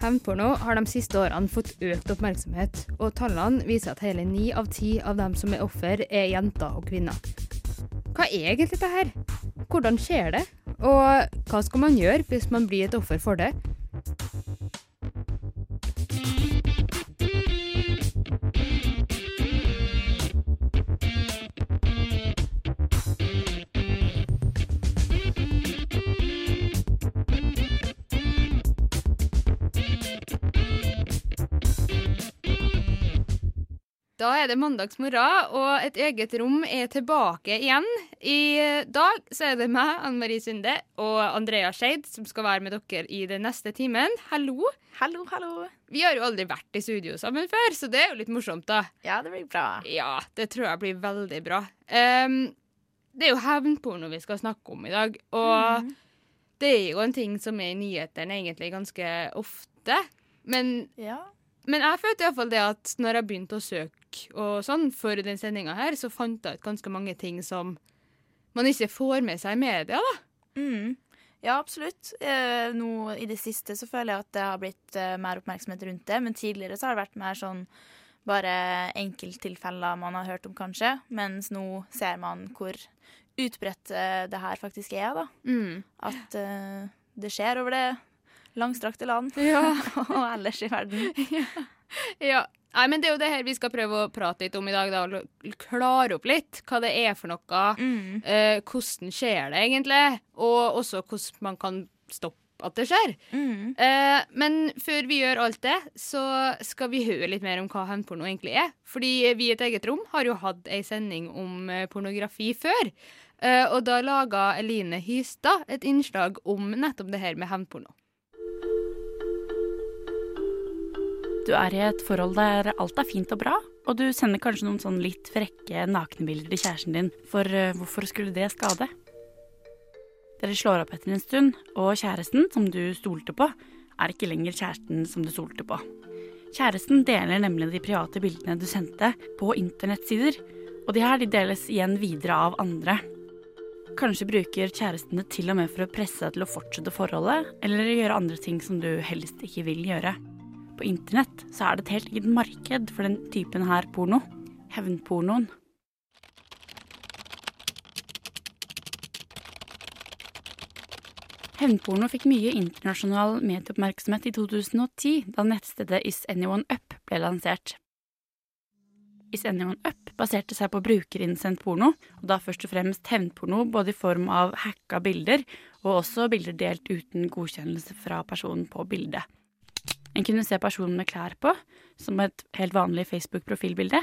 Hevnporno har de siste årene fått økt oppmerksomhet, og tallene viser at hele ni av ti av dem som er offer, er jenter og kvinner. Hva er egentlig dette her? Hvordan skjer det? Og hva skal man gjøre hvis man blir et offer for det? Da er det mandagsmorgen, og et eget rom er tilbake igjen. I dag så er det meg, Anne Marie Sunde, og Andrea Skeid som skal være med dere i den neste timen. Hallo. Hallo, hallo. Vi har jo aldri vært i studio sammen før, så det er jo litt morsomt, da. Ja, det blir bra. Ja, det tror jeg blir veldig bra. Um, det er jo hevnporno vi skal snakke om i dag, og det er jo en ting som er i nyhetene egentlig ganske ofte. Men Ja. Men jeg følte iallfall det at når jeg begynte å søke og sånn for den sendinga her, så fant jeg ut ganske mange ting som man ikke får med seg i media, da. Mm. Ja, absolutt. Eh, nå i det siste så føler jeg at det har blitt eh, mer oppmerksomhet rundt det, men tidligere så har det vært mer sånn bare enkelttilfeller man har hørt om, kanskje. Mens nå ser man hvor utbredt eh, det her faktisk er, da. Mm. At eh, det skjer over det langstrakte land Ja. og ellers i verden. ja. Nei, men det er jo det her vi skal prøve å prate litt om i dag, da. Klare opp litt hva det er for noe. Mm. Eh, hvordan skjer det egentlig? Og også hvordan man kan stoppe at det skjer. Mm. Eh, men før vi gjør alt det, så skal vi høre litt mer om hva hevnporno egentlig er. Fordi vi i et eget rom har jo hatt ei sending om eh, pornografi før. Eh, og da laga Eline Hystad et innslag om nettopp det her med hevnporno. Du er i et forhold der alt er fint og bra, og du sender kanskje noen sånn litt frekke nakenbilder til kjæresten din, for eh, hvorfor skulle det skade? Dere slår opp etter en stund, og kjæresten, som du stolte på, er ikke lenger kjæresten som du stolte på. Kjæresten deler nemlig de private bildene du sendte, på internettsider, og de her de deles igjen videre av andre. Kanskje bruker kjæresten det til og med for å presse deg til å fortsette forholdet, eller gjøre andre ting som du helst ikke vil gjøre. På internett så er det et helt eget marked for den typen her porno. Hevnpornoen. Hevnporno fikk mye internasjonal medieoppmerksomhet i 2010, da nettstedet Is Anyone Up ble lansert. Is Anyone Up baserte seg på brukerinnsendt porno, og da først og fremst hevnporno både i form av hacka bilder og også bilder delt uten godkjennelse fra personen på bildet. En kunne se personen med klær på, som et helt vanlig Facebook-profilbilde,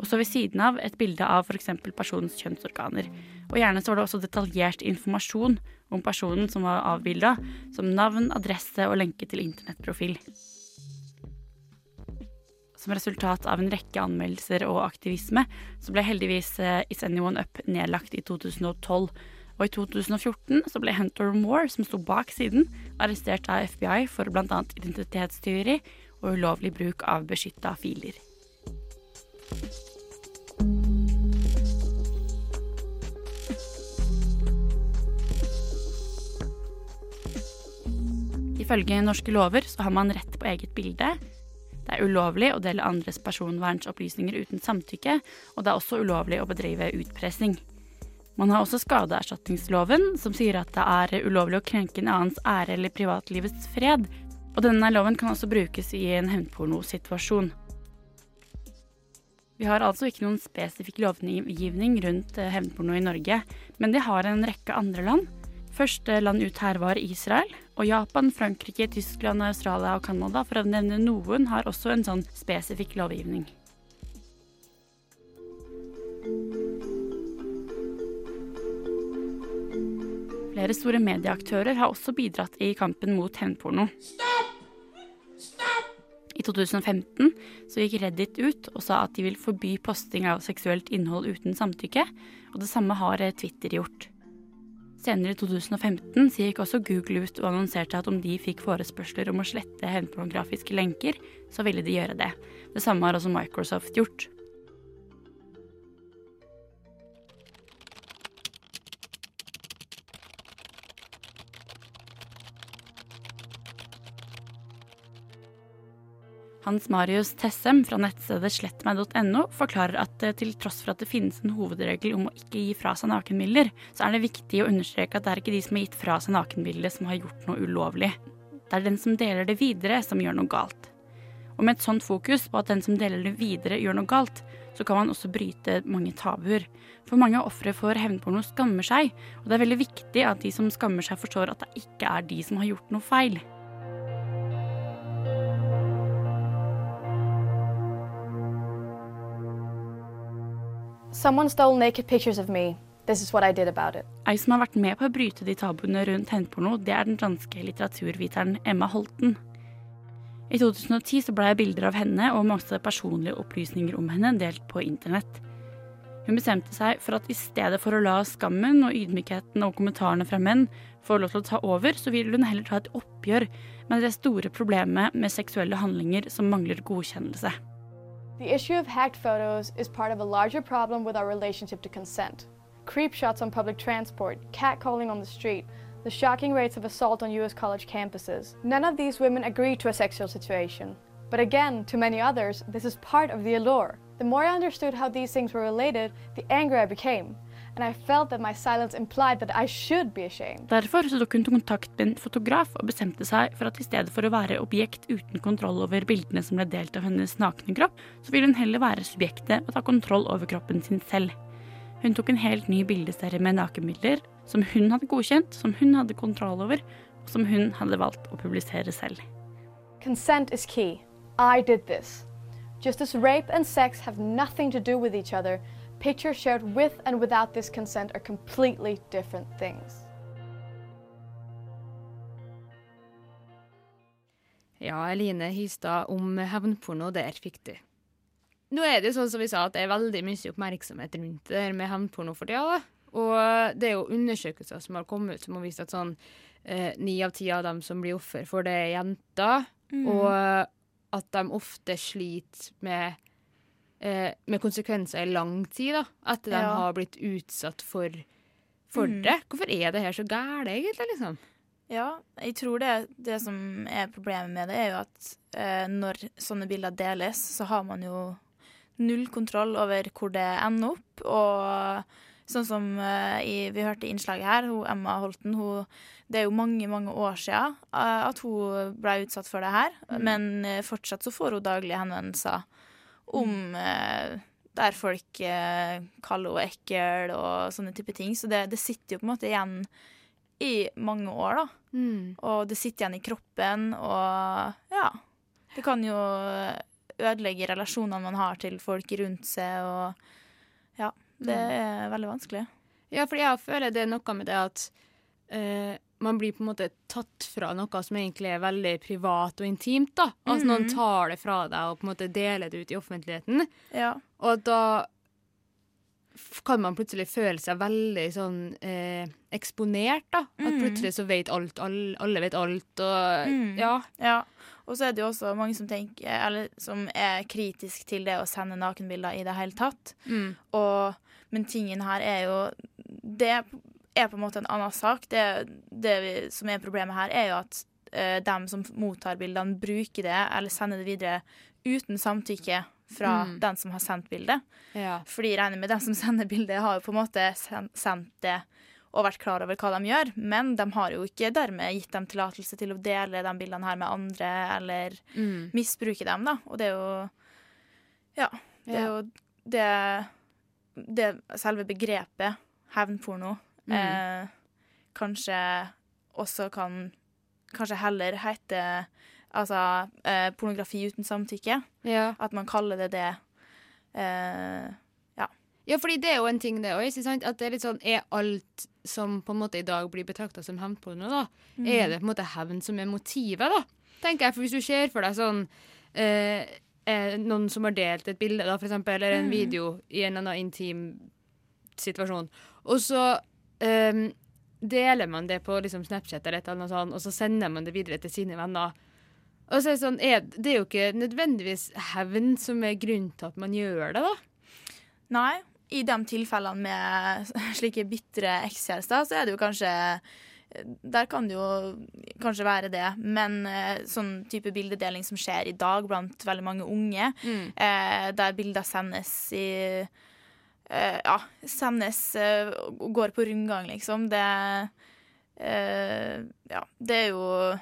og så ved siden av et bilde av f.eks. personens kjønnsorganer. Og gjerne så var det også detaljert informasjon om personen som var avbilda, som navn, adresse og lenke til internettprofil. Som resultat av en rekke anmeldelser og aktivisme, så ble heldigvis eh, Is Anyone Up nedlagt i 2012. Og i 2014 så ble Hunter Moore, som sto bak siden, arrestert av FBI for bl.a. identitetstyveri og ulovlig bruk av beskytta filer. Ifølge norske lover så har man rett på eget bilde. Det er ulovlig å dele andres personvernsopplysninger uten samtykke, og det er også ulovlig å bedrive utpressing. Man har også skadeerstatningsloven, som sier at det er ulovlig å krenke en annens ære eller privatlivets fred, og denne loven kan også brukes i en hevnpornosituasjon. Vi har altså ikke noen spesifikk lovgivning rundt eh, hevnporno i Norge, men det har en rekke andre land. Første land ut her var Israel, og Japan, Frankrike, Tyskland, Australia og Canada, for å nevne noen, har også en sånn spesifikk lovgivning. Flere store medieaktører har også bidratt i kampen mot hevnporno. I I 2015 så gikk Reddit ut og sa at de vil forby posting av seksuelt innhold uten samtykke, og det samme har eh, Twitter gjort. Senere i 2015 så gikk også Google ut og annonserte at om de fikk forespørsler om å slette hevnpornografiske lenker, så ville de gjøre det. Det samme har også Microsoft gjort. Hans Marius Tessem fra nettstedet slettmeg.no forklarer at eh, til tross for at det finnes en hovedregel om å ikke gi fra seg nakenbilder, så er det viktig å understreke at det er ikke de som har gitt fra seg nakenbildet som har gjort noe ulovlig. Det er den som deler det videre, som gjør noe galt. Og med et sånt fokus på at den som deler det videre, gjør noe galt, så kan man også bryte mange tabuer. For mange ofre for hevnporno skammer seg, og det er veldig viktig at de som skammer seg, forstår at det ikke er de som har gjort noe feil. Someone stole naked pictures of me. This is what I did about it. Ei som har vært med på å bryte de tabuene rundt hevnporno, det er den danske litteraturviteren Emma Holten. I 2010 så ble bilder av henne og masse personlige opplysninger om henne delt på internett. Hun bestemte seg for at i stedet for å la skammen og ydmykheten og kommentarene fra menn få lov til å ta over, så ville hun heller ta et oppgjør med det store problemet med seksuelle handlinger som mangler godkjennelse. The issue of hacked photos is part of a larger problem with our relationship to consent. Creep shots on public transport, catcalling on the street, the shocking rates of assault on US college campuses. None of these women agree to a sexual situation. But again, to many others, this is part of the allure. The more I understood how these things were related, the angrier I became. And I felt that my silence implied that I should be ashamed. Derfor tok hun kontakt med en fotograf og bestemte seg for at i stedet for å være objekt uten kontroll over bildene som ble delt av hennes nakne kropp, så ville hun heller være subjektet og ta kontroll over kroppen sin selv. Hun tok en helt ny bildeserie med nakenbilder som hun hadde godkjent, som hun hadde kontroll over, og som hun hadde valgt å publisere selv. Consent is key. I did this. Just as rape and sex have nothing to do with each other, pictures shared with and without this consent are completely different things. Ja, Eline Hystad om hevnporno, der fikk du. Nå er det jo sånn som vi sa, at det er veldig mye oppmerksomhet rundt det her med hevnporno for tida. da. Og det er jo undersøkelser som har kommet ut som har vist at sånn eh, ni av ti av dem som blir offer for det, er jenter. Og at de ofte sliter med, eh, med konsekvenser i lang tid, da. At de Ja. har blitt utsatt for, for det. Hvorfor er det her så gærent, egentlig? liksom? Ja, jeg tror det, det som er problemet med det, er jo at eh, når sånne bilder deles, så har man jo null kontroll over hvor det ender opp. Og sånn som eh, i, vi hørte i innslaget her, hun, Emma Holten, hun, det er jo mange, mange år siden eh, at hun ble utsatt for det her. Men eh, fortsatt så får hun daglige henvendelser om eh, der folk eh, kaller henne ekkel og sånne type ting. Så det, det sitter jo på en måte igjen i mange år, da. Og det sitter igjen i kroppen, og ja. Det kan jo ødelegge relasjonene man har til folk rundt seg, og ja. Det er veldig vanskelig. Ja, for jeg føler det er noe med det at eh, man blir på en måte tatt fra noe som egentlig er veldig privat og intimt. da. Altså Noen tar det fra deg og på en måte deler det ut i offentligheten. Ja. Og da kan man plutselig føle seg veldig sånn eh, eksponert, da. At Mm. plutselig så vet alt, alle, alle vet alt, og Mm. ja. ja. Og så er det jo også mange som, tenker, eller, som er kritisk til det å sende nakenbilder i det hele tatt. Mm. Og, men tingen her er jo Det er på en måte en annen sak. Det, det vi, som er problemet her, er jo at uh, dem som mottar bildene, bruker det eller sender det videre uten samtykke fra Mm. den som har sendt bildet. ja. Fordi jeg regner med den som sender bildet, har jo på en måte sen- sendt det og vært klar over hva de gjør, men de har jo ikke dermed gitt dem tillatelse til å dele de bildene her med andre, eller Mm. misbruke dem, da. Og det er jo Ja. Det er jo det, det selve begrepet hevnporno Mm. eh, kanskje også kan Kanskje heller hete altså eh, pornografi uten samtykke. ja. At man kaller det det. Eh, Ja, fordi det er jo en ting, det òg. At det er litt sånn Er alt som på en måte i dag blir betrakta som hevnporno, da, Mm. er det på en måte hevn som er motivet, da? Tenker jeg, for Hvis du ser for deg sånn eh, eh, noen som har delt et bilde, da, for eksempel, eller en Mm. video i en eller annen intim situasjon. Og så eh, deler man det på liksom, Snapchat eller et eller annet sånt, og så sender man det videre til sine venner. Og så er det sånn, er, det er jo ikke nødvendigvis hevn som er grunnen til at man gjør det, da. Nei, i de tilfellene med slike bitre ekskjærester, så er det jo kanskje Der kan det jo kanskje være det, men eh, sånn type bildedeling som skjer i dag blant veldig mange unge, eh, der bilder sendes i Ja, Sandnes eh, går på rundgang, liksom. Det eh, Ja, det er jo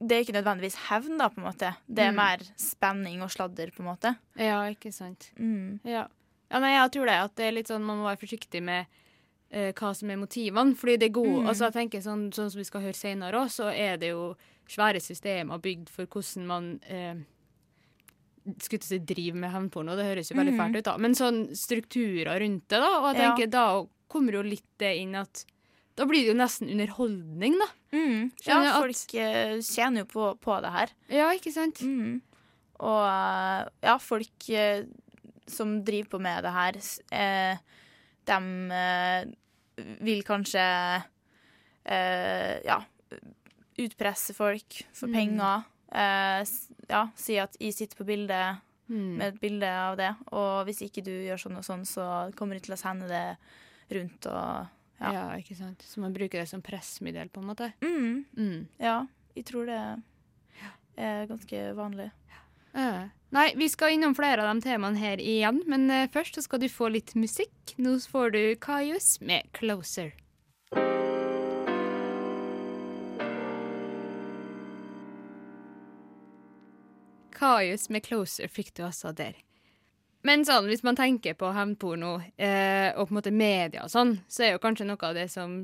det er ikke nødvendigvis hevn, da, på en måte. Det er Mm. mer spenning og sladder, på en måte. Ja, ikke sant. Mm. Ja. ja, men jeg tror det at det er litt sånn man må være forsiktig med eh, hva som er motivene. Fordi det er gode Mm. altså jeg tenker sånn, sånn som vi skal høre senere òg, så er det jo svære systemer bygd for hvordan man eh, skulle ikke si drive med hevnporno. Det høres jo veldig Mhm. fælt ut, da. Men sånn strukturer rundt det, da. Og jeg Ja. tenker da kommer jo litt det inn at da blir det jo nesten underholdning, da. Mm. Ja, at- folk eh, tjener jo på, på det her. Ja, ikke sant? Mm. Og eh, ja, folk eh, som driver på med det her, eh, de vil kanskje eh, ja, utpresse folk for penger. Mm. Eh, ja, si at jeg sitter på bildet Mm. med et bilde av det, og hvis ikke du gjør sånn og sånn, så kommer de til å sende det rundt og Ja. ja. ikke sant. Så man bruker det som pressmiddel, på en måte. Mm. Mm. Ja, jeg tror det er ganske vanlig. Eh, Nei, vi skal innom flere av de temaene her igjen, men eh, først så skal du få litt musikk. Nå får du Kaius med 'Closer'. Kaius med 'Closer' fikk du også der. Men sånn, hvis man tenker på hevnporno eh, og på en måte media og sånn, så er jo kanskje noe av det som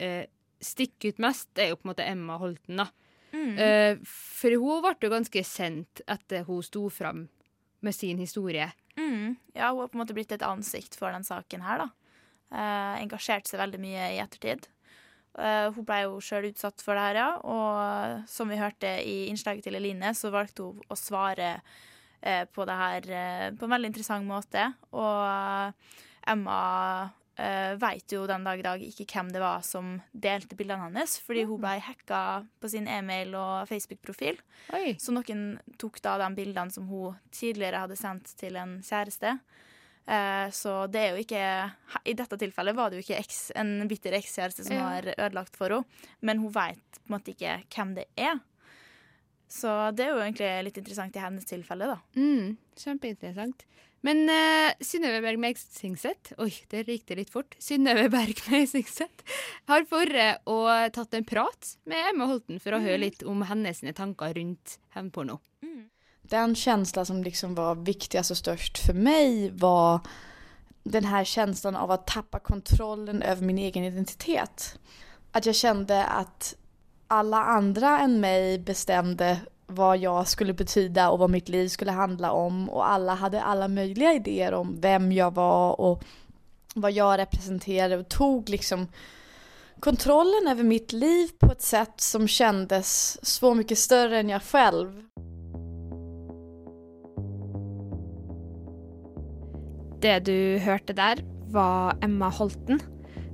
eh, stikker ut mest, det er jo på en måte Emma Holten, da. Mm. Eh, for hun ble jo ganske sendt etter hun sto fram med sin historie. Mm. Ja, hun har på en måte blitt et ansikt for den saken her, da. Eh, engasjert seg veldig mye i ettertid. Eh, hun ble jo sjøl utsatt for det her, ja. Og som vi hørte i innslaget til Eline, så valgte hun å svare eh, på det her eh, på en veldig interessant måte. Og eh, Emma uh, veit jo den dag i dag ikke hvem det var som delte bildene hennes, fordi hun ble hacka på sin e-mail og Facebook-profil. Så noen tok da de bildene som hun tidligere hadde sendt til en kjæreste. Eh, så det er jo ikke I dette tilfellet var det jo ikke eks, en bitter ekskjæreste som Ja. har ødelagt for henne, men hun veit på en måte ikke hvem det er. Så det er jo egentlig litt interessant i hennes tilfelle, da. Mm, kjempeinteressant. Men uh, Synnøve Berg Singseth Oi, der gikk det litt fort. Synnøve Berg Singseth har vært og tatt en prat med Emma Holten for å høre litt om hennes tanker rundt hevnporno. Den känsla som liksom var viktigast och störst för mig var den här känslan av att tappa kontrollen över min egen identitet. Att jag kände att alla andra än mig bestämde vad jag skulle betyda och vad mitt liv skulle handla om och alla hade alla möjliga idéer om vem jag var och vad jag representerade och tog liksom kontrollen över mitt liv på ett sätt som kändes så mycket större än jag själv. Det du hørte der, var Emma Holten,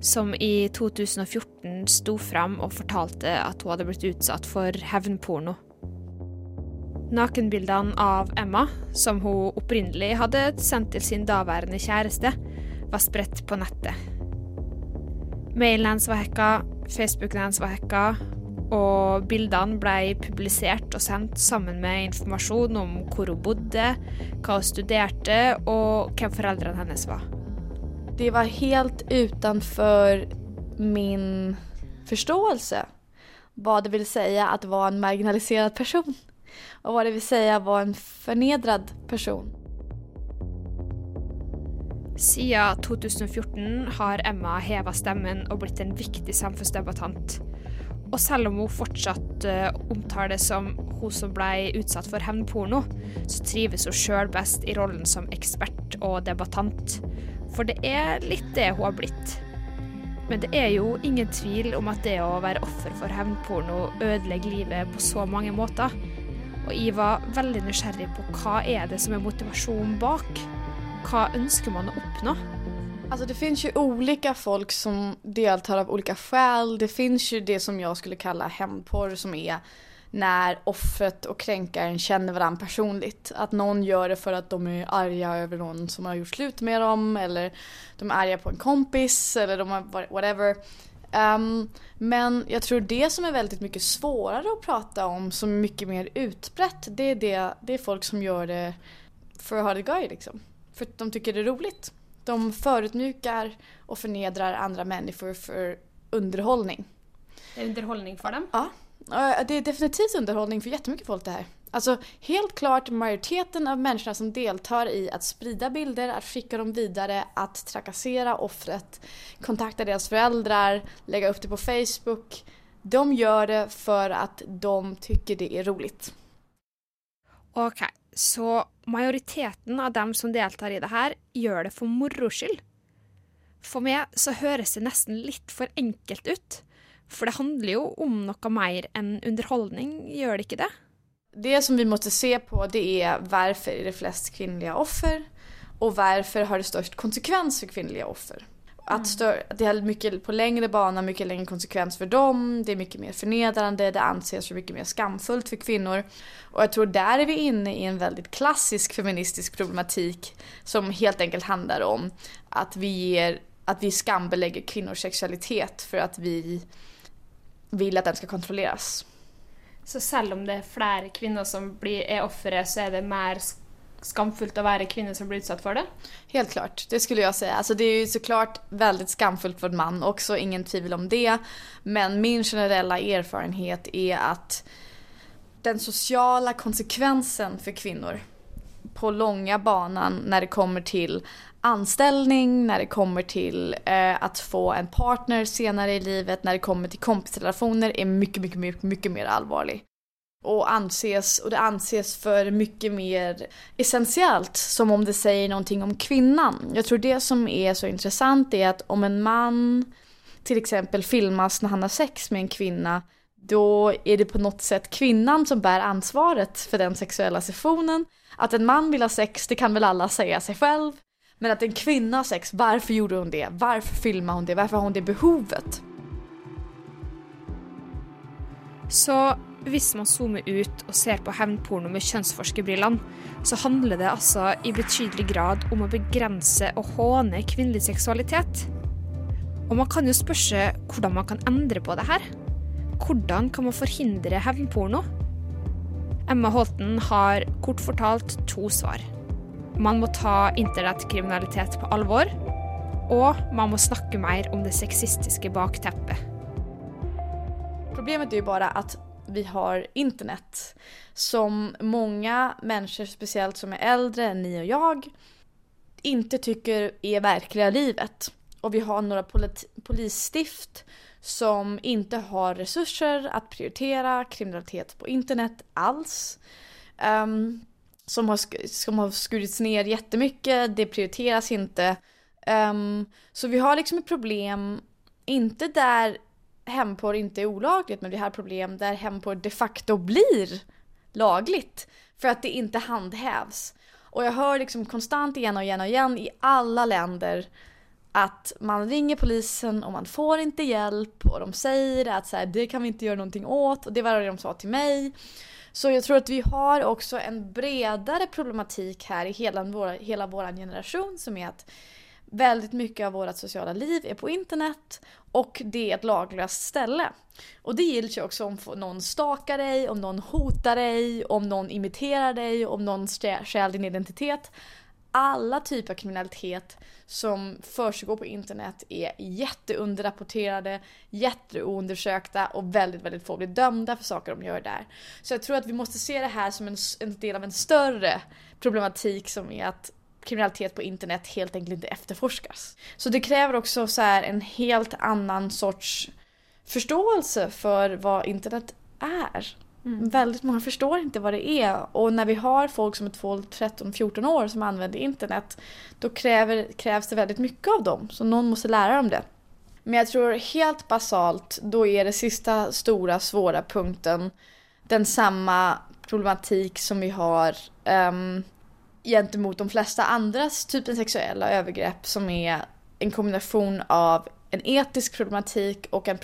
som i 2014 sto fram og fortalte at hun hadde blitt utsatt for hevnporno. Nakenbildene av Emma, som hun opprinnelig hadde sendt til sin daværende kjæreste, var spredt på nettet. Mailen hennes var hacka, Facebooken hennes var hacka, og bildene ble publisert og sendt sammen med informasjon om hvor hun bodde, hva hun studerte og hvem foreldrene hennes var. Det var helt utenfor min forståelse hva det vil si å være en marginalisert person Og hva det vil si å være en fornedret person. Siden 2014 har Emma heva stemmen og blitt en viktig samfunnsdebattant. Og selv om hun fortsatt uh, omtales som hun som ble utsatt for hevnporno, så trives hun sjøl best i rollen som ekspert og debattant. For det er litt det hun har blitt. Men det er jo ingen tvil om at det å være offer for hevnporno ødelegger livet på så mange måter. Og jeg var veldig nysgjerrig på hva er det som er motivasjonen bak? Hva ønsker man å oppnå? Alltså det finns ju olika folk som deltar av olika skäl. Det finns ju det som jag skulle kalla hämndporr som är när offret och kränkaren känner varandra personligt. Att någon gör det för att de är arga över någon som har gjort slut med dem eller de är arga på en kompis eller de har whatever. Um, men jag tror det som är väldigt mycket svårare att prata om, som är mycket mer utbrett, det är, det, det är folk som gör det för att ha det gøy liksom. För att de tycker det är roligt. De förutmjukar och förnedrar andra människor för underhållning. Det er underhållning for dem? Ja, eh, det är definitivt underhållning för jättemycket folk det här. Alltså helt klart majoriteten av människorna som deltar i att sprida bilder, att skicka dem vidare, att trakassera offret, kontakta deras föräldrar, lägga upp det på Facebook. De gör det för att de tycker det är roligt. Ok, så majoriteten av dem som deltar i det her, gjør det for moro skyld. For meg så høres det nesten litt for enkelt ut. For det handler jo om noe mer enn underholdning, gjør det ikke det? Det som vi måtte se på det er hvorfor er det flest kvinnelige offer og hvorfor har det størst konsekvens for kvinnelige offer. Att stör, det är mycket på längre bana, mycket längre konsekvens för dem, det är mycket mer förnedrande, det anses för mycket mer skamfullt för kvinnor. Och jag tror där är vi inne i en väldigt klassisk feministisk problematik som helt enkelt handlar om att vi, ger, att vi skambelägger kvinnors sexualitet för att vi vill att den ska kontrolleras. Så selv om det er flere kvinner som blir, er ofre, så er det mer sk- skamfullt å være kvinne som blir utsatt for det? Helt klart, det skulle jag säga. Alltså det är ju såklart väldigt skamfullt för en man också, ingen tvivel om det. Men min generella erfarenhet är att den sociala konsekvensen för kvinnor på långa banan när det kommer till anställning, när det kommer till eh, få en partner senare i livet, när det kommer till kompisrelationer är mycket, mycket, mycket, mycket mer allvarlig. Och, anses, och det anses för mycket mer essentiellt, som om det säger någonting om kvinnan. Jag tror det som är så intressant är att om en man till exempel filmas när han har sex med en kvinna, då är det på något sätt kvinnan som bär ansvaret för den sexuella sessionen. Att en man vill ha sex, det kan väl alla säga sig själv. Men att en kvinna har sex, varför gjorde hon det? Varför filmet hon det? Varför har hon det behovet? Så hvis man zoomer ut og ser på hevnporno med kjønnsforskerbrillene, så handler det altså i betydelig grad om å begrense og håne kvinnelig seksualitet. Og man kan jo spørre seg hvordan man kan endre på det her. Hvordan kan man forhindre hevnporno? Emma Holten har kort fortalt to svar. Man må ta internettkriminalitet på alvor, og man må snakke mer om det sexistiske bakteppet. Problemet är ju bara att vi har internet som många människor, speciellt som är äldre än ni och jag, inte tycker är verkliga livet. Och vi har några polisstift som inte har resurser att prioritera kriminalitet på internet alls. Um, som, har som har skurits ner jättemycket, det prioriteras inte. Um, så vi har liksom ett problem, inte där hemporr inte är olagligt men vi har problem där hemporr de facto blir lagligt för att det inte handhävs. Och jag hör liksom konstant igen och igen och igen i alla länder att man ringer polisen och man får inte hjälp och de säger att så här, det kan vi inte göra någonting åt och det var det de sa till mig. Så jag tror att vi har också en bredare problematik här i hela vår, hela vår generation som är att väldigt mycket av vårt sociala liv är på internet och det är ett laglöst ställe. Och det gills ju också om någon stakar dig, om någon hotar dig, om någon imiterar dig, om någon stjä- stjäl din identitet. Alla typer av kriminalitet som försiggår på internet är jätteunderrapporterade, jätteoundersökta och väldigt, väldigt få blir dömda för saker de gör där. Så jag tror att vi måste se det här som en, en del av en större problematik som är att kriminalitet på internet helt enkelt inte efterforskas. Så det kräver också så här en helt annan sorts förståelse för vad internet är. Väldigt många förstår inte vad det är och när vi har folk som är 12, 13, 14 år som använder internet då kräver, krävs det väldigt mycket av dem så någon måste lära dem det. Men jag tror helt basalt då är det sista stora svåra punkten den samma problematik som vi har um, gentemot de flesta andras typen sexuella övergrepp som är en kombination av en etisk problematik och en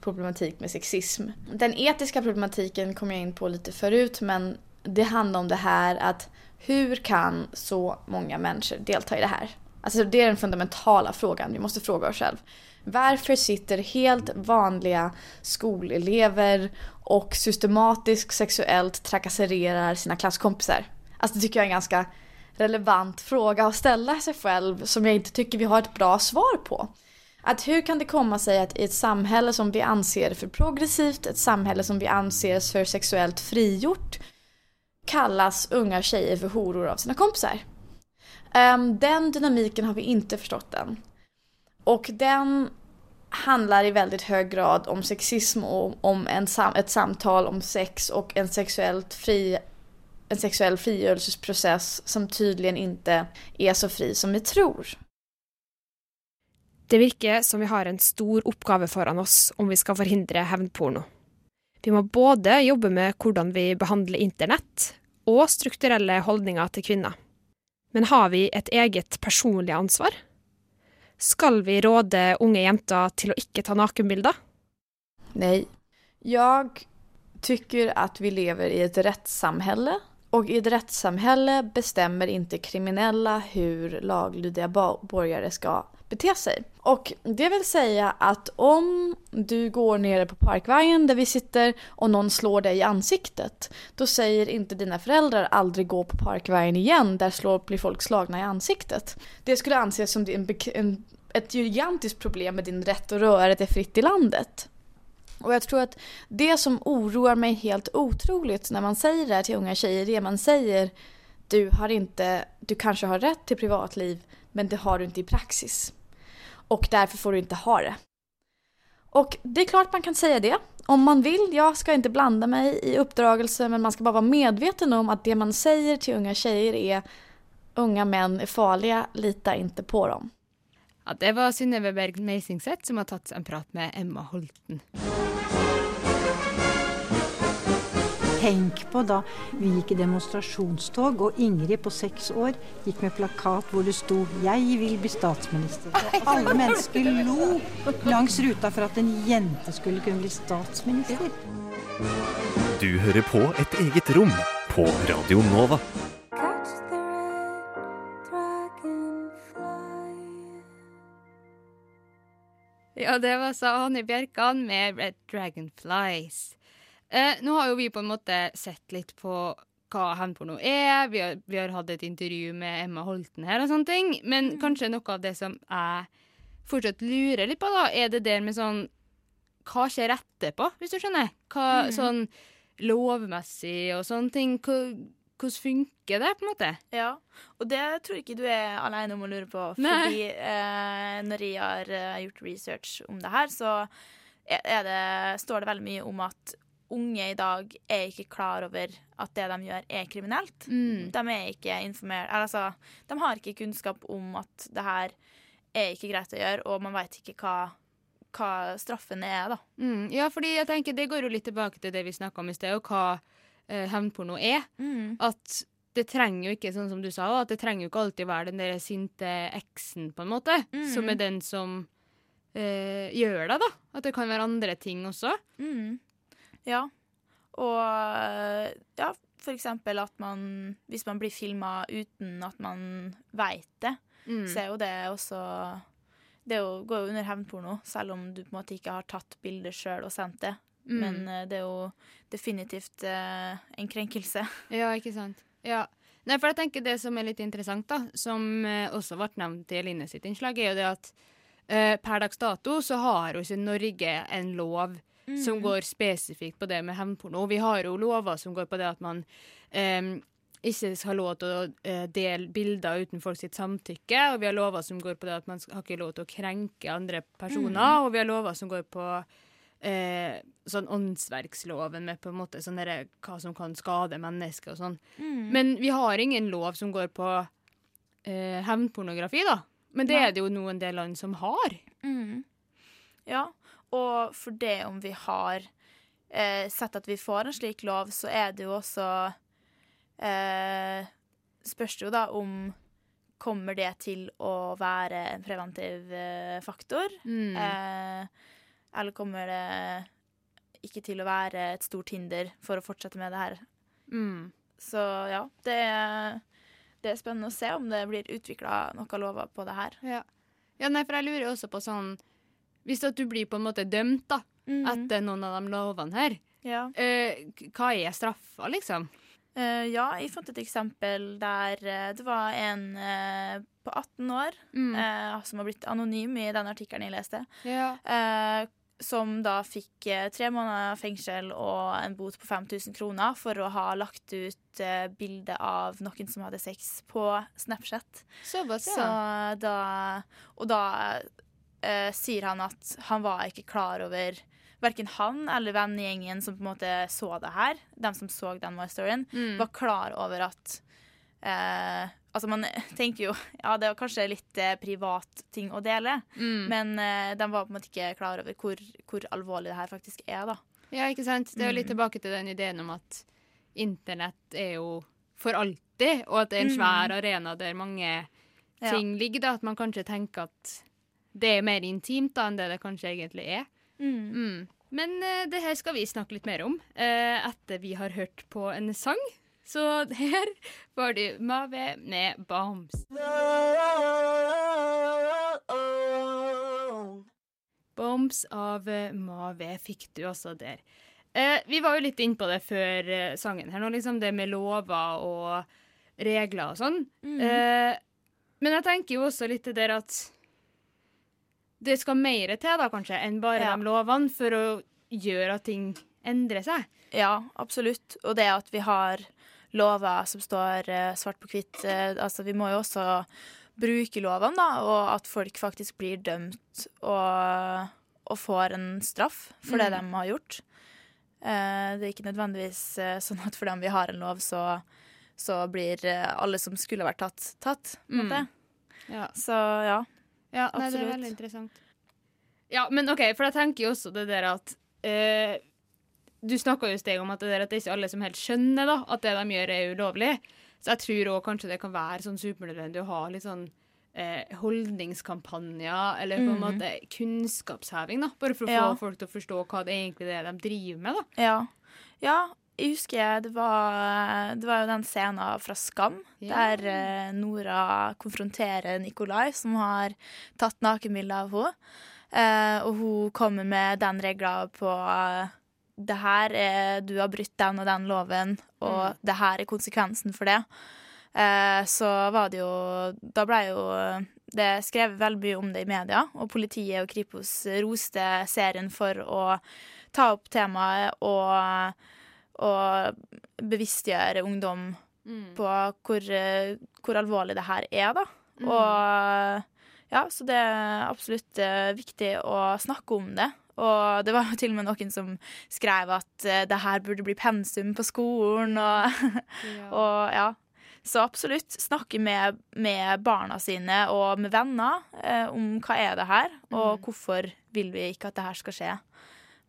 problematik med sexism. Den etiska problematiken kom jag in på lite förut men det handlar om det här att hur kan så många människor delta i det här? Alltså det är den fundamentala frågan vi måste fråga oss själv. Varför sitter helt vanliga skolelever och systematiskt sexuellt trakasserar sina klasskompisar? Alltså det tycker jag är en ganska relevant fråga att ställa sig själv som jag inte tycker vi har ett bra svar på. Att hur kan det komma sig att i ett samhälle som vi anser för progressivt, ett samhälle som vi anser för sexuellt frigjort, kallas unga tjejer för horor av sina kompisar? Um, den dynamiken har vi inte förstått än. Och den handlar i väldigt hög grad om sexism och om en ett samtal om sex och en sexuellt fri en sexuell frigörelsesprocess som tydligen inte är så fri som vi tror. Det virker som vi har en stor oppgave foran oss om vi skal forhindre hevnporno. Vi må både jobbe med hvordan vi behandler internett, og strukturelle holdninger til kvinner. Men har vi et eget personlig ansvar? Skal vi råde unge jenter til å ikke ta nakenbilder? Nej. Jag tycker att vi lever i ett rättssamhälle och i ett rättssamhälle bestämmer inte kriminella hur laglydiga borgare ska bete sig. Och det vill säga att om du går nere på Parkvägen där vi sitter och någon slår dig i ansiktet, då säger inte dina föräldrar aldrig gå på Parkvägen igen, där slår, blir folk slagna i ansiktet. Det skulle anses som en, en, ett gigantiskt problem med din rätt att röra dig fritt i landet. Och jag tror att det som oroar mig helt otroligt när man säger det här till unga tjejer, det man säger du har inte, du kanske har rätt till privatliv men det har du inte i praxis. Och därför får du inte ha det. Och det är klart man kan säga det. Om man vill, jag ska inte blanda mig i uppdragelse men man ska bara vara medveten om att det man säger till unga tjejer är unga män är farliga, lita inte på dem. Ja, det var Synnøve Berg Meisingseth som har tatt en prat med Emma Holten. Tenk på da vi gikk i demonstrasjonstog, og Ingrid på seks år gikk med plakat hvor det sto 'Jeg vil bli statsminister'. Og alle mennesker lo langs ruta for at en jente skulle kunne bli statsminister. Du hører på Et eget rom på Radio Nova. Ja, det var sa Hanne Bjerkan med Red Dragonflies. Eh, nå har jo vi på en måte sett litt på hva hevnporno er. Vi har, vi har, hatt et intervju med Emma Holten her og sånne ting. Men mm. kanskje noe av det som jeg fortsatt lurer litt på, da, er det der med sånn Hva skjer etterpå, hvis du skjønner? Hva, mm. Sånn lovmessig og sånne ting. hvordan funker det, på en måte? Ja, og det tror jeg ikke du er alene om å lure på. Fordi eh, når jeg har uh, gjort research om det her, så det, står det veldig mye om at unge i dag er ikke klar over at det de gjør, er kriminelt. Mm. De er ikke informert Altså, de har ikke kunnskap om at det her er ikke greit å gjøre, og man veit ikke hva, hva straffen er, da. Mm. Ja, fordi jeg tenker det går jo litt tilbake til det vi snakka om i sted, og hva eh, hevnporno er. Mm. At det trenger jo ikke, sånn som du sa, at det trenger jo ikke alltid være den der sinte eksen, på en måte, mm. som er den som eh, gjør det, da. At det kan være andre ting også. Mm. Ja. Og ja, for eksempel at man Hvis man blir filma uten at man veit det, mm. så er jo det også Det jo, går jo under hevnporno, selv om du på en måte ikke har tatt bildet sjøl og sendt det. Mm. Men uh, det er jo definitivt eh, en krenkelse. Ja, ikke sant. Ja. Nei, for jeg tenker Det som er litt interessant, da, som uh, også ble nevnt i Eline sitt innslag, er jo det at per dags dato så har jo ikke Norge en lov mm. som går spesifikt på det med hevnporno. Vi har jo lover som går på det at man um, ikke skal ha lov til å uh, dele bilder uten folk sitt samtykke. Og vi har lover som går på det at man har ikke lov til å krenke andre personer. Mm. Og vi har lover som går på eh, sånn åndsverksloven med på en måte sånn der, hva som kan skade mennesker og sånn. Mm. Men vi har ingen lov som går på eh, hevnpornografi, da. Men det Nei. er det jo noen del land som har. Mm. Ja, og for det om vi har eh, sett at vi får en slik lov, så er det jo også eh, Spørs det jo da om Kommer det til å være en preventiv eh, faktor? Mm. Eh, eller kommer det ikke til å være et stort hinder for å fortsette med det her? Mm. Så ja, det er, det er spennende å se om det blir utvikla noen lover på det her. Ja. ja, nei, for jeg lurer også på sånn Hvis at du blir på en måte dømt da, Mhm. etter noen av de lovene her, Ja. eh, hva er straffa, liksom? Uh, ja, jeg fant et eksempel der eh, det var en uh, på 18 år Mm. som har blitt anonym i den artikkelen jeg leste, Ja. som da fikk tre måneder fengsel og en bot på 5000 kroner for å ha lagt ut bilde av noen som hadde sex på Snapchat. Såpass, Så ja. da Og da eh, sier han at han var ikke klar over Verken han eller vennegjengen som på en måte så det her, de som så den My Storyen, Mm. var klar over at eh, Altså, man tenker jo Ja, det var kanskje litt eh, privat ting å dele, Mm. men eh, de var på en måte ikke klar over hvor, hvor alvorlig det her faktisk er, da. Ja, ikke sant? Det er jo litt Mm. tilbake til den ideen om at internett er jo for alltid, og at det er en Mm. svær arena der mange Ja. ting ligger. da, At man kanskje tenker at det er mer intimt da enn det det kanskje egentlig er. Mm. Mm. Men uh, det her skal vi snakke litt mer om uh, etter vi har hørt på en sang. Så her var det Mave med Bombs. Bombs av eh, Mave fikk du også der. Eh, vi var jo litt inne på det før eh, sangen her nå, liksom det med lover og regler og sånn. Mm. Eh, men jeg tenker jo også litt det der at det skal mer til da, kanskje, enn bare Ja. de lovene for å gjøre at ting endrer seg. Ja, absolutt. Og det at vi har lover som står eh, svart på hvitt eh, Altså, vi må jo også bruke lovene, da, og at folk faktisk blir dømt og, og får en straff for det Mm. de har gjort. Eh, det er ikke nødvendigvis sånn at fordi vi har en lov, så, så blir alle som skulle vært tatt, tatt. Mm. Ja. Så ja. Ja, nei, det er veldig interessant. Ja, men OK, for jeg tenker jo også det der at eh, Du snakka jo steg om at det, der at det er ikke alle som helt skjønner da, at det de gjør, er ulovlig. Så jeg tror òg kanskje det kan være sånn supernødvendig å ha litt sånn eh, holdningskampanjer, eller på en mm. måte kunnskapsheving, da. Bare for å Ja. få folk til å forstå hva det egentlig er de driver med, da. Ja. ja. Jeg husker det var, det var jo den scenen fra Skam, Ja. der eh, Nora konfronterer Nikolai, som har tatt nakenbilde av henne. Eh, og hun kommer med den regla på eh, det her er, Du har brutt den og den loven, og Mm. det her er konsekvensen for det. Eh, så var det jo Da ble jo det skrevet veldig mye om det i media, og politiet og Kripos roste serien for å ta opp temaet og, og bevisstgjøre ungdom Mm. på hvor, eh, hvor alvorlig det her er, da. Mm. Og ja, så det er absolutt eh, viktig å snakke om det. Og det var jo til og med noen som skrev at eh, det her burde bli pensum på skolen, og Ja. og ja. Så absolutt snakke med, med barna sine og med venner eh, om hva er det her, og hvorfor vil vi ikke at det her skal skje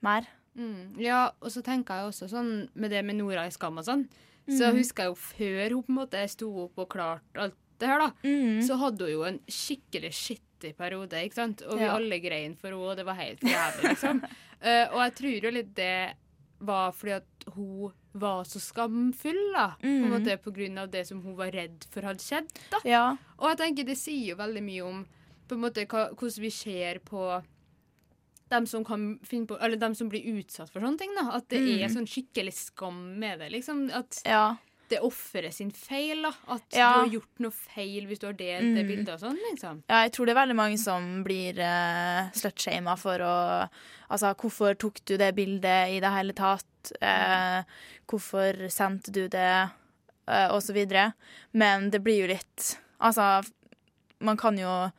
mer. Mm. Ja, og så tenker jeg også sånn med det med Nora i Skam og sånn. Så Mhm. husker jeg jo før hun på en måte sto opp og klarte alt det her, da. Mm. Så hadde hun jo en skikkelig skittig periode, ikke sant? Og vi Ja. alle grein for henne, og det var helt jævlig, liksom. uh, og jeg tror jo litt det var fordi at hun var så skamfull, da. På en Mhm. måte på grunn av det som hun var redd for hadde skjedd, da. Ja. Og jeg tenker det sier jo veldig mye om på en måte hva, hvordan vi ser på dem som, på, eller dem som blir utsatt for sånne ting. da, At det Mm. er sånn skikkelig skam med det. liksom, At Ja. det er offeret sin feil. da, At Ja. du har gjort noe feil hvis du har delt det Mm. bildet og sånn. liksom. Ja, jeg tror det er veldig mange som blir uh, slutshama for å Altså, hvorfor tok du det bildet i det hele tatt? Uh, hvorfor sendte du det? Uh, og så videre. Men det blir jo litt Altså, man kan jo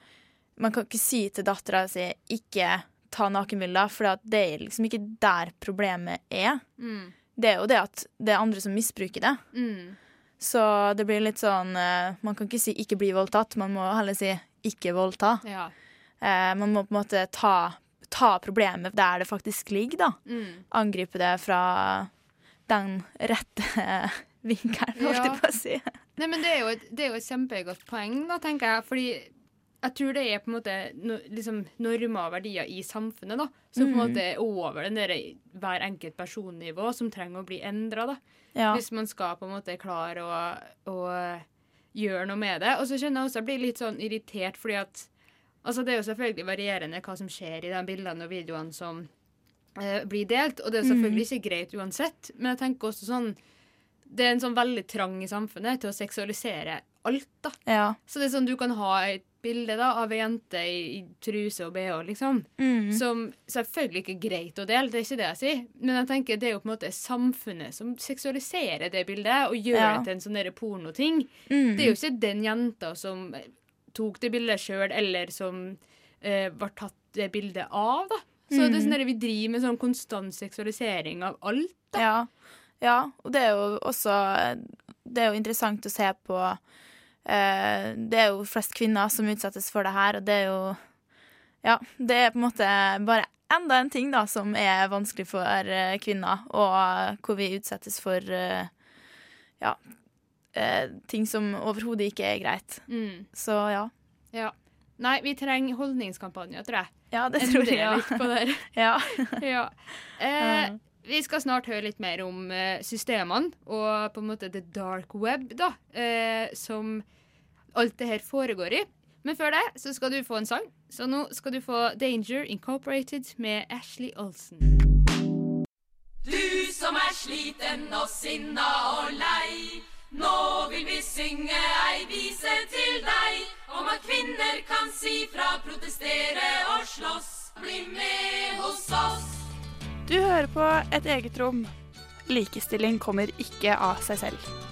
Man kan ikke si til dattera si ikke ta nakenbilder, for det er liksom ikke der problemet er. Mm. Det er jo det at det er andre som misbruker det. Mm. Så det blir litt sånn eh, Man kan ikke si 'ikke bli voldtatt', man må heller si 'ikke voldta'. Ja. Eh, man må på en måte ta, ta problemet der det faktisk ligger, da. Mm. Angripe det fra den rette vinkelen, holdt jeg på å si. Nei, men det er jo et, det er jo et kjempegodt poeng, da, tenker jeg. Fordi jeg tror det er på en måte no, liksom normer og verdier i samfunnet da, som på en Mm. måte er over den der hver enkelt personnivå som trenger å bli endra. Ja. Hvis man skal på en måte klare å, å gjøre noe med det. Og så kjenner jeg også jeg blir litt sånn irritert fordi at Altså, det er jo selvfølgelig varierende hva som skjer i de bildene og videoene som eh, blir delt, og det er selvfølgelig selvfølgelig ikke greit uansett, men jeg tenker også sånn Det er en sånn veldig trang i samfunnet til å seksualisere alt, da. Ja. Så det er sånn du kan ha et bilde da av ei jente i, i truse og bh, liksom. Mm. Som selvfølgelig ikke er greit å dele, det er ikke det jeg sier. Men jeg tenker det er jo på en måte samfunnet som seksualiserer det bildet og gjør Ja. det til en sånn pornoting. Mm. Det er jo ikke den jenta som tok det bildet sjøl, eller som eh, var tatt det bildet av, da. Så det er sånn Mm. vi driver med sånn konstant seksualisering av alt. Da. Ja. ja, og det er jo også Det er jo interessant å se på eh, Det er jo flest kvinner som utsettes for det her, og det er jo Ja, det er på en måte bare enda en ting da som er vanskelig for eh, kvinner, og hvor vi utsettes for eh, ja, eh, ting som overhodet ikke er greit. Mm. Så ja. Ja. Nei, vi trenger holdningskampanjer, tror jeg. Ja, det tror jeg. Ja. litt på der. ja. ja. Eh, vi skal snart høre litt mer om eh, systemene og på en måte the dark web, da, eh, som alt det her foregår i. Men før det så skal du få en sang. Så nå skal du få Danger Incorporated med Ashley Olsen. Du som er sliten og sinna og lei. Nå vil vi synge ei vise til deg om at kvinner kan si fra, protestere og slåss. Bli med hos oss. Du hører på Et eget rom. Likestilling kommer ikke av seg selv.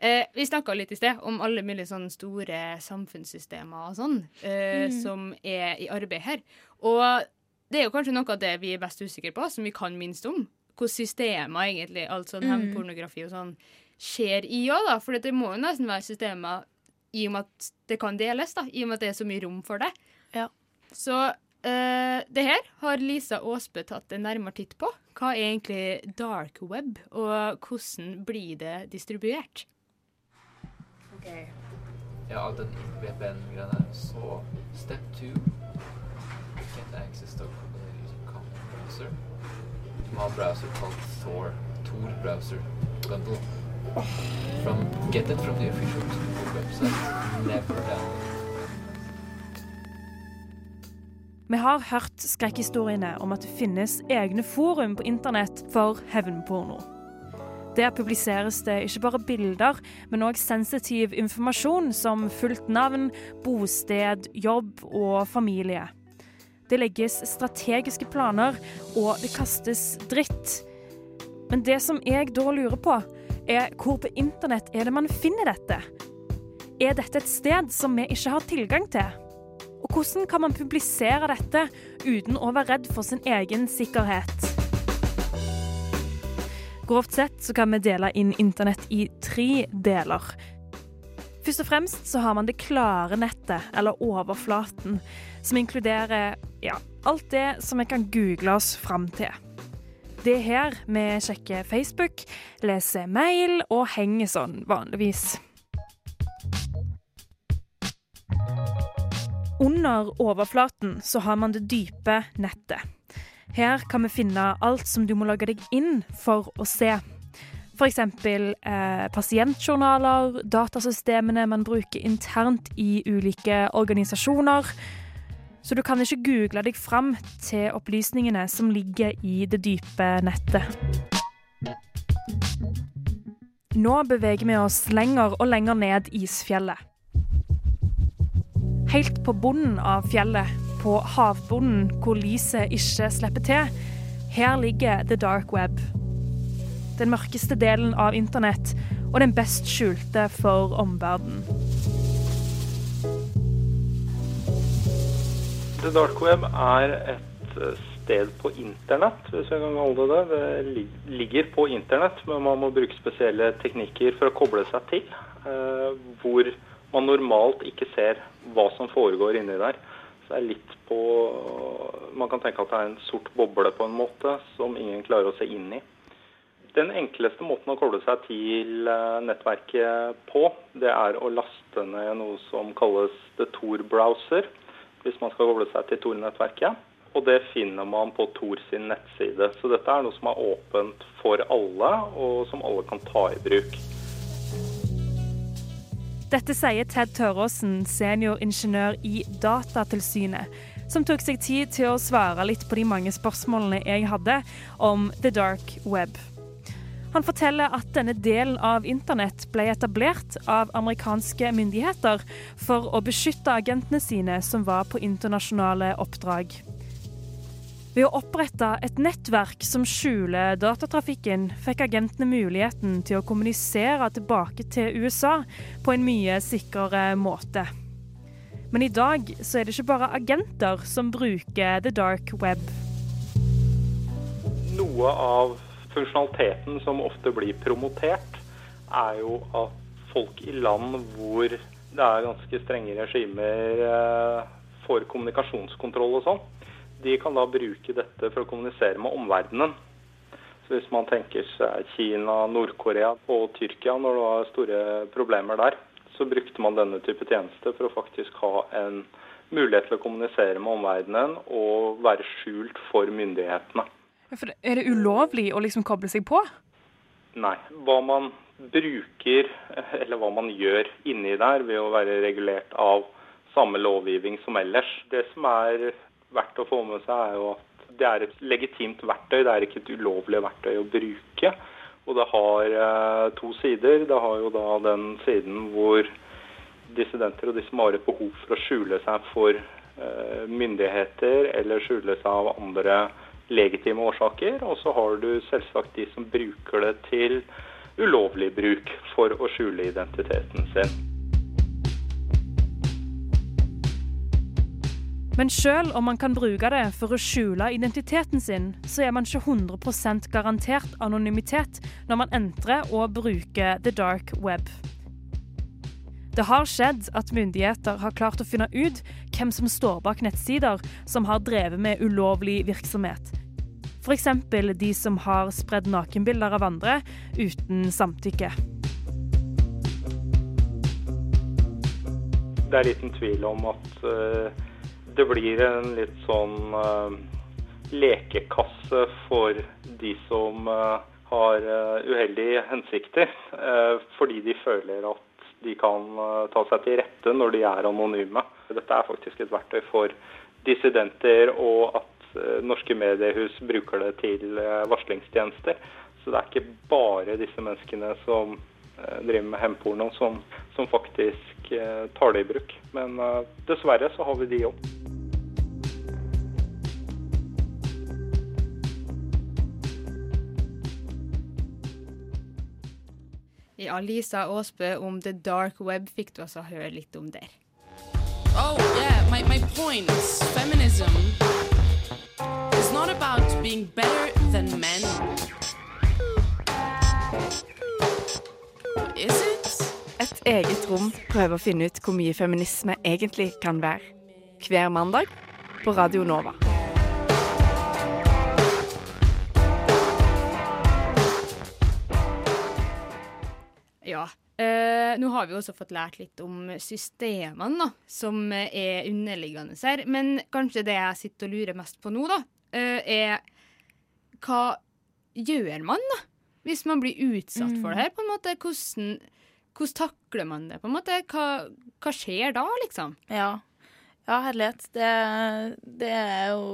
Eh, vi snakka litt i sted om alle mulige sånne store samfunnssystemer og sånn, eh, Mm. som er i arbeid her. Og det er jo kanskje noe av det vi er best usikre på, som vi kan minst om. Hvordan systemer egentlig, alt sånn Mm. hevnpornografi og sånn, skjer i òg, da. For det må jo nesten være systemer i og med at det kan deles, da. I og med at det er så mye rom for det. Ja. Så eh, det her har Lisa Aasbø tatt en nærmere titt på. Hva er egentlig dark web, og hvordan blir det distribuert? Ja, all den VPN-greia der. Så step two Get access to common browser. Du må ha browser kalt Thor. Thor browser bundle. From, get it from the official website. Never download. Vi har hørt skrekkhistoriene om at det finnes egne forum på internett for hevnporno. Der publiseres det ikke bare bilder, men òg sensitiv informasjon som fullt navn, bosted, jobb og familie. Det legges strategiske planer, og det kastes dritt. Men det som jeg da lurer på, er hvor på internett er det man finner dette? Er dette et sted som vi ikke har tilgang til? Og hvordan kan man publisere dette uten å være redd for sin egen sikkerhet? Grovt sett så kan vi dele inn internett i tre deler. Først og fremst så har man det klare nettet, eller overflaten, som inkluderer ja, alt det som vi kan google oss fram til. Det er her vi sjekker Facebook, leser mail og henger sånn vanligvis. Under overflaten så har man det dype nettet. Her kan vi finne alt som du må logge deg inn for å se. F.eks. Eh, pasientjournaler, datasystemene man bruker internt i ulike organisasjoner. Så du kan ikke google deg fram til opplysningene som ligger i det dype nettet. Nå beveger vi oss lenger og lenger ned isfjellet. Helt på bunnen av fjellet, på havbunnen hvor lyset ikke slipper til, her ligger the dark web. Den mørkeste delen av internett, og den best skjulte for omverdenen. The dark web er et eh, sted på internett, hvis jeg kan holde det det. Ligger på internett, men man må bruke spesielle teknikker for å koble seg til. eh, Hvor man normalt ikke ser hva som foregår inni der. Er litt på Man kan tenke at det er en sort boble på en måte som ingen klarer å se inn i. Den enkleste måten å koble seg til eh, nettverket på, det er å laste ned noe som kalles the Tor browser, hvis man skal koble seg til Tor-nettverket. Og det finner man på Tor sin nettside. Så dette er noe som er åpent for alle, og som alle kan ta i bruk. Dette sier Ted Tøråsen, senioringeniør i Datatilsynet, som tok seg tid til å svare litt på de mange spørsmålene jeg hadde om the dark web. Han forteller at denne delen av internett ble etablert av amerikanske myndigheter for å beskytte agentene sine som var på internasjonale oppdrag. Ved å opprette et nettverk som skjuler datatrafikken, fikk agentene muligheten til å kommunisere tilbake til USA på en mye sikrere måte. Men i dag så er det ikke bare agenter som bruker the dark web. Noe av funksjonaliteten som ofte blir promotert, er jo at folk i land hvor det er ganske strenge regimer får for kommunikasjonskontroll og sånn, de kan da bruke dette for å kommunisere med omverdenen. Så Hvis man tenker seg Kina, Nord-Korea og Tyrkia når det var store problemer der, så brukte man denne type tjeneste for å faktisk ha en mulighet til å kommunisere med omverdenen og være skjult for myndighetene. For er det ulovlig å liksom koble seg på? Nei. Hva man bruker, eller hva man gjør inni der ved å være regulert av samme lovgivning som ellers. Det som er verdt å få med seg, er jo at det er et legitimt verktøy. Det er ikke et ulovlig verktøy å bruke. Og det har eh, to sider. Det har jo da den siden hvor dissidenter og de som har et behov for å skjule seg for eh, myndigheter eller skjule seg av andre legitime årsaker. Og så har du selvsagt de som bruker det til ulovlig bruk for å skjule identiteten sin. Men selv om man kan bruke det for å skjule identiteten sin, så er man ikke 100% garantert anonymitet når man entrer og bruker the dark web. Det har skjedd at myndigheter har klart å finne ut hvem som står bak nettsider som har drevet med ulovlig virksomhet. F.eks. de som har spredd nakenbilder av andre uten samtykke. Det er liten tvil om at uh, det blir en litt sånn uh, lekekasse for de som uh, har uheldige hensikter, fordi de føler at de kan ta seg til rette når de er anonyme. Dette er faktisk et verktøy for dissidenter, og at norske mediehus bruker det til varslingstjenester. Så det er ikke bare disse menneskene som driver med hemporno som, som faktisk tar det i bruk. Men dessverre så har vi de òg. Ja, Lisa Aasbø om the dark web fikk du altså høre litt om der. Oh, yeah, my, my point is feminism is not about being better than men. Is it? Et eget rom prøver å finne ut hvor mye feminisme egentlig kan være. Hver mandag på Radio Nova. Ja. Eh, nå har vi også fått lært litt om systemene da, som er underliggende her. Men kanskje det jeg sitter og lurer mest på nå, da, eh, er hva gjør man da? Hvis man blir utsatt for det her, på en måte. Hvordan, hvordan takler man det? på en måte? Hva, hva skjer da, liksom? Ja. Ja, herlighet. Det, det er jo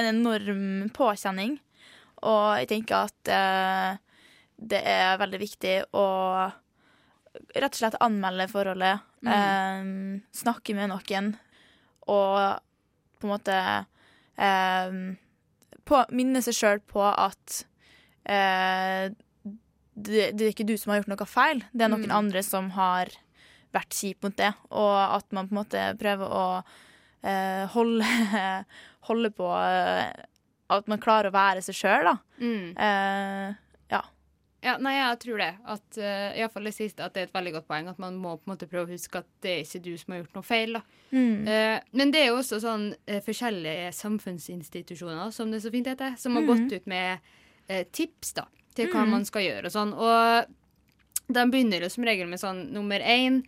en enorm påkjenning. Og jeg tenker at eh, det er veldig viktig å rett og slett anmelde forholdet. Mm. eh, snakke med noen og på en måte eh, på, minne seg sjøl på at eh, det, det er ikke du som har gjort noe feil, det er noen Mm. andre som har vært kjip mot det, og at man på en måte prøver å eh, holde, holde på eh, at man klarer å være seg sjøl, da. Mm. Ja. Nei, jeg tror det. At, uh, i fall det siste, at det er et veldig godt poeng. At man må på en måte prøve å huske at det er ikke du som har gjort noe feil. Mm. Uh, men det er jo også sånn uh, forskjellige samfunnsinstitusjoner, som det så fint heter, som har Mhm. gått ut med uh, tips da, til hva mm. man skal gjøre og sånn. Og de begynner jo som regel med sånn nummer én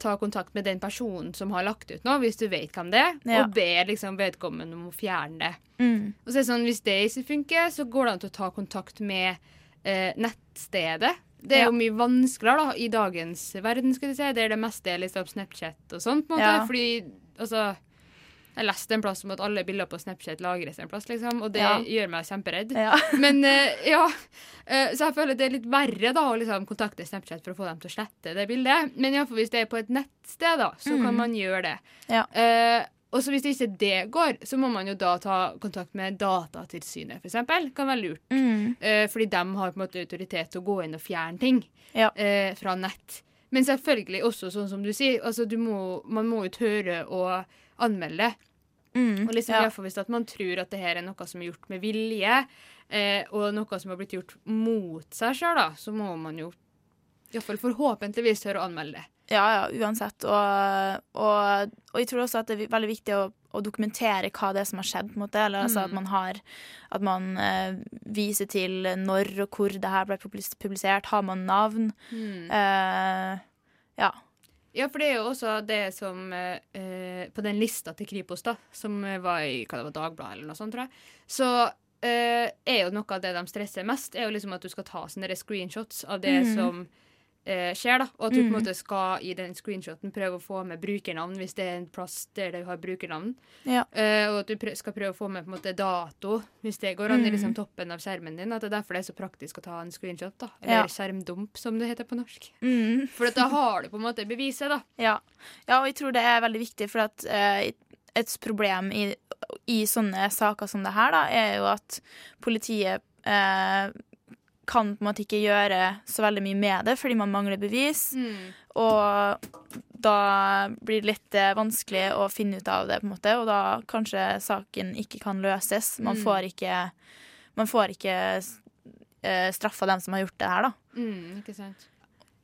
ta kontakt med den personen som har lagt ut noe, hvis du vet hvem det er, Ja. og be liksom vedkommende om å fjerne det. Mm. Og så er det sånn, Hvis det ikke funker, så går det an til å ta kontakt med eh, nettstedet. Det er Ja. jo mye vanskeligere da, i dagens verden, skal du si, der det meste er liksom Snapchat og sånt. på en måte, Ja. Fordi, altså Jeg leste en plass om at alle bilder på Snapchat lagres en plass, liksom, og det Ja. gjør meg kjemperedd. Men eh, ja, eh, så jeg føler det er litt verre da å liksom kontakte Snapchat for å få dem til å slette det bildet. Men iallfall hvis det er på et nettsted, da, så Mm. kan man gjøre det. Ja. Eh, og så hvis ikke det går, så må man jo da ta kontakt med Datatilsynet, f.eks. Kan være lurt. Mm. Eh, fordi de har på en måte autoritet til å gå inn og fjerne ting Ja. eh, fra nett. Men selvfølgelig også sånn som du sier, altså du må, man må jo tørre å anmelde. Mm. Og liksom, Ja. Iallfall hvis man tror at det her er noe som er gjort med vilje, eh, og noe som har blitt gjort mot seg sjøl, da, så må man jo iallfall forhåpentligvis tørre å anmelde det. Ja, ja, uansett. Og, og, og jeg tror også at det er veldig viktig å, å dokumentere hva det er som har skjedd. en måte, eller altså Mm. At man har At man eh, viser til når og hvor det her ble publisert. Har man navn? Mm. Eh, ja. Ja, for det er jo også det som eh, På den lista til Kripos, da, som var i hva det var, Dagbladet eller noe sånt, tror jeg, så eh, er jo noe av det de stresser mest, er jo liksom at du skal ta sånne screenshots av det mm. som eh, skjer, da. Og at du på en Mhm. måte skal i den screenshoten prøve å få med brukernavn hvis det er en plass der du har brukernavn. Ja. Eh, og at du prø skal prøve å få med på en måte dato, hvis det går an i liksom Mhm. toppen av skjermen din. At det er derfor det er så praktisk å ta en screenshot, da. Ja. Eller skjermdump, som det heter på norsk. Mm. For at da har du på en måte beviset, da. Ja. ja, og jeg tror det er veldig viktig, for at eh, et problem i, i sånne saker som det her, da, er jo at politiet eh, kan på en måte ikke gjøre så veldig mye med det fordi man mangler bevis. Mm. Og da blir det litt eh, vanskelig å finne ut av det, på en måte, og da kanskje saken ikke kan løses. Man Mm. får ikke, man får ikke eh, straffa dem som har gjort det her, da. Mm, ikke sant.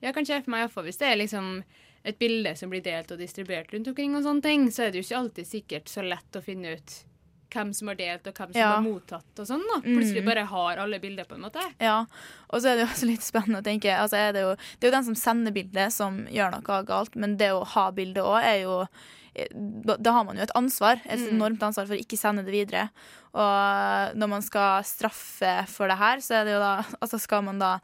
Jeg kan se for meg iallfall hvis det er liksom et bilde som blir delt og distribuert rundt omkring, og sånne ting, så er det jo ikke alltid sikkert så lett å finne ut hvem som har delt, og hvem som Ja. har mottatt, og sånn. da. Plutselig Mm. bare har alle bilder, på en måte. Ja, og så er det jo også litt spennende å tenke altså er det, jo, det er jo den som sender bildet, som gjør noe galt, men det å ha bildet òg er jo da, har man jo et ansvar, et Mm. enormt ansvar for å ikke sende det videre. Og når man skal straffe for det her, så er det jo da Altså skal man da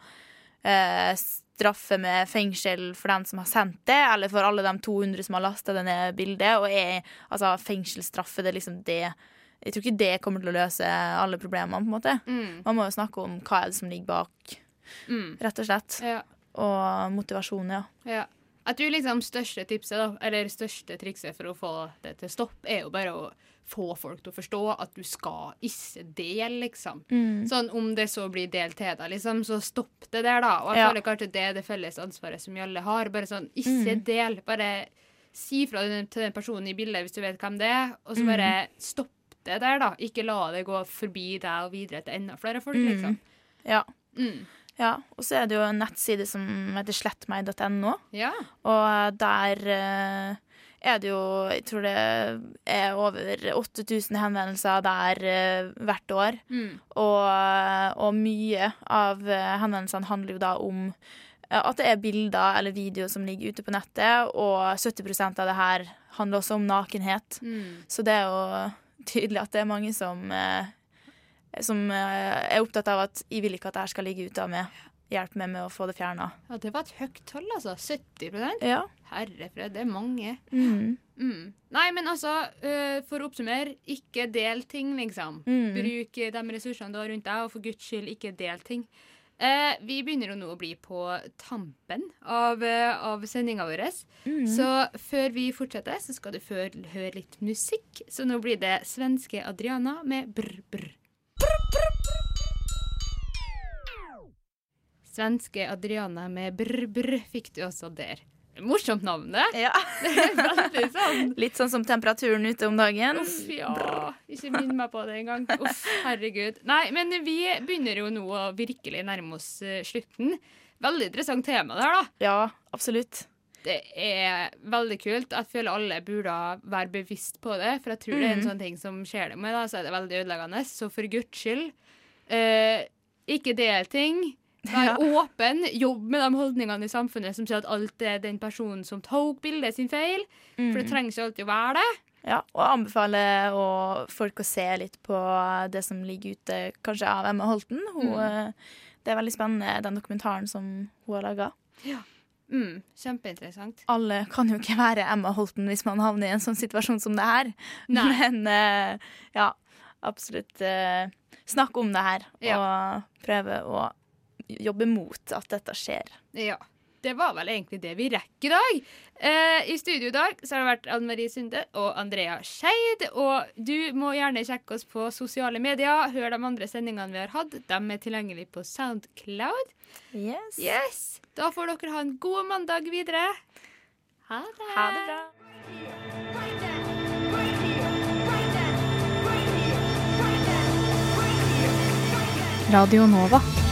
eh, straffe med fengsel for den som har sendt det, eller for alle de 200 som har lasta det ned bildet, og er altså fengselsstraffe, det er liksom det Jeg tror ikke det kommer til å løse alle problemene, på en måte. Mm. Man må jo snakke om hva er det som ligger bak, Mm. rett og slett. Ja. Og motivasjon, ja. Ja. Jeg tror liksom største tipset, da, eller største trikset for å få det til stopp, er jo bare å få folk til å forstå at du skal ikke dele, liksom. Mm. Sånn om det så blir delt til deg, liksom, så stopp det der, da. Og jeg Ja. føler kanskje det er det felles ansvaret som vi alle har. Bare sånn, ikke Mm. del. Bare si fra den, til den personen i bildet hvis du vet hvem det er, og så Mm. bare stopp det der, da. Ikke la det gå forbi deg og videre til enda flere folk, Mm. liksom. Ja. Mm. ja. Og så er det jo en nettside som heter slettmeg.no, Ja. og der eh, er det jo Jeg tror det er over 8000 henvendelser der eh, hvert år. Mm. Og, og mye av eh, henvendelsene handler jo da om eh, at det er bilder eller videoer som ligger ute på nettet, og 70% av det her handler også om nakenhet. Mm. Så det er jo tydelig at det er mange som, eh, som eh, er opptatt av at jeg vil ikke at dette skal ligge ute meg Hjelp meg med å få det fjerna. Ja, det var et høyt tall, altså. 70 Ja. Herrefred, det er mange. Mm. Mm. Nei, men altså, øh, for å oppsummere, ikke del ting, liksom. Mm. Bruk eh, de ressursene du har rundt deg, og for guds skyld, ikke del ting. Eh, vi begynner jo nå å bli på tampen av, eh, av sendinga vår. Mm. Så før vi fortsetter, så skal du før, høre litt musikk. Så nå blir det svenske Adriana med brr, brr. Svenske Adriana med brr, brr fikk du også der. Morsomt navn, det. Ja. Sånn. Litt sånn som temperaturen ute om dagen. Uff, ja. Ikke minn meg på det engang. Uff, herregud. Nei, men vi begynner jo nå å virkelig nærme oss eh, slutten. Veldig interessant tema det her, da. Ja, absolutt. Det er veldig kult. Jeg føler alle burde være bevisst på det. For jeg tror det er en Mhm. sånn ting som skjer det med, da, så er det veldig ødeleggende. Så for guds skyld, eh, ikke del ting. Vær Ja. åpen. Jobb med de holdningene i samfunnet som sier at alt er den personen som tok bildet, sin feil. For det trengs jo alltid å være det. Ja, og anbefale folk å se litt på det som ligger ute, kanskje av Emma Holten. Hun, Mm. eh, Det er veldig spennende, den dokumentaren som hun har laga. Mm, kjempeinteressant. Alle kan jo ikke være Emma Holten hvis man havner i en sånn situasjon som det her. Nei. Men eh, ja, absolutt eh, snakk om det her, og prøve å jobbe mot at dette skjer. Ja. Det var vel egentlig det vi rekker i dag. Eh, I studio i dag så har det vært Anne Marie Sunde og Andrea Skeid. Og du må gjerne sjekke oss på sosiale medier. Hør de andre sendingene vi har hatt. De er tilgjengelige på Soundcloud. Yes. yes. Da får dere ha en god mandag videre. Ha det. Ha det bra. Radio Nova.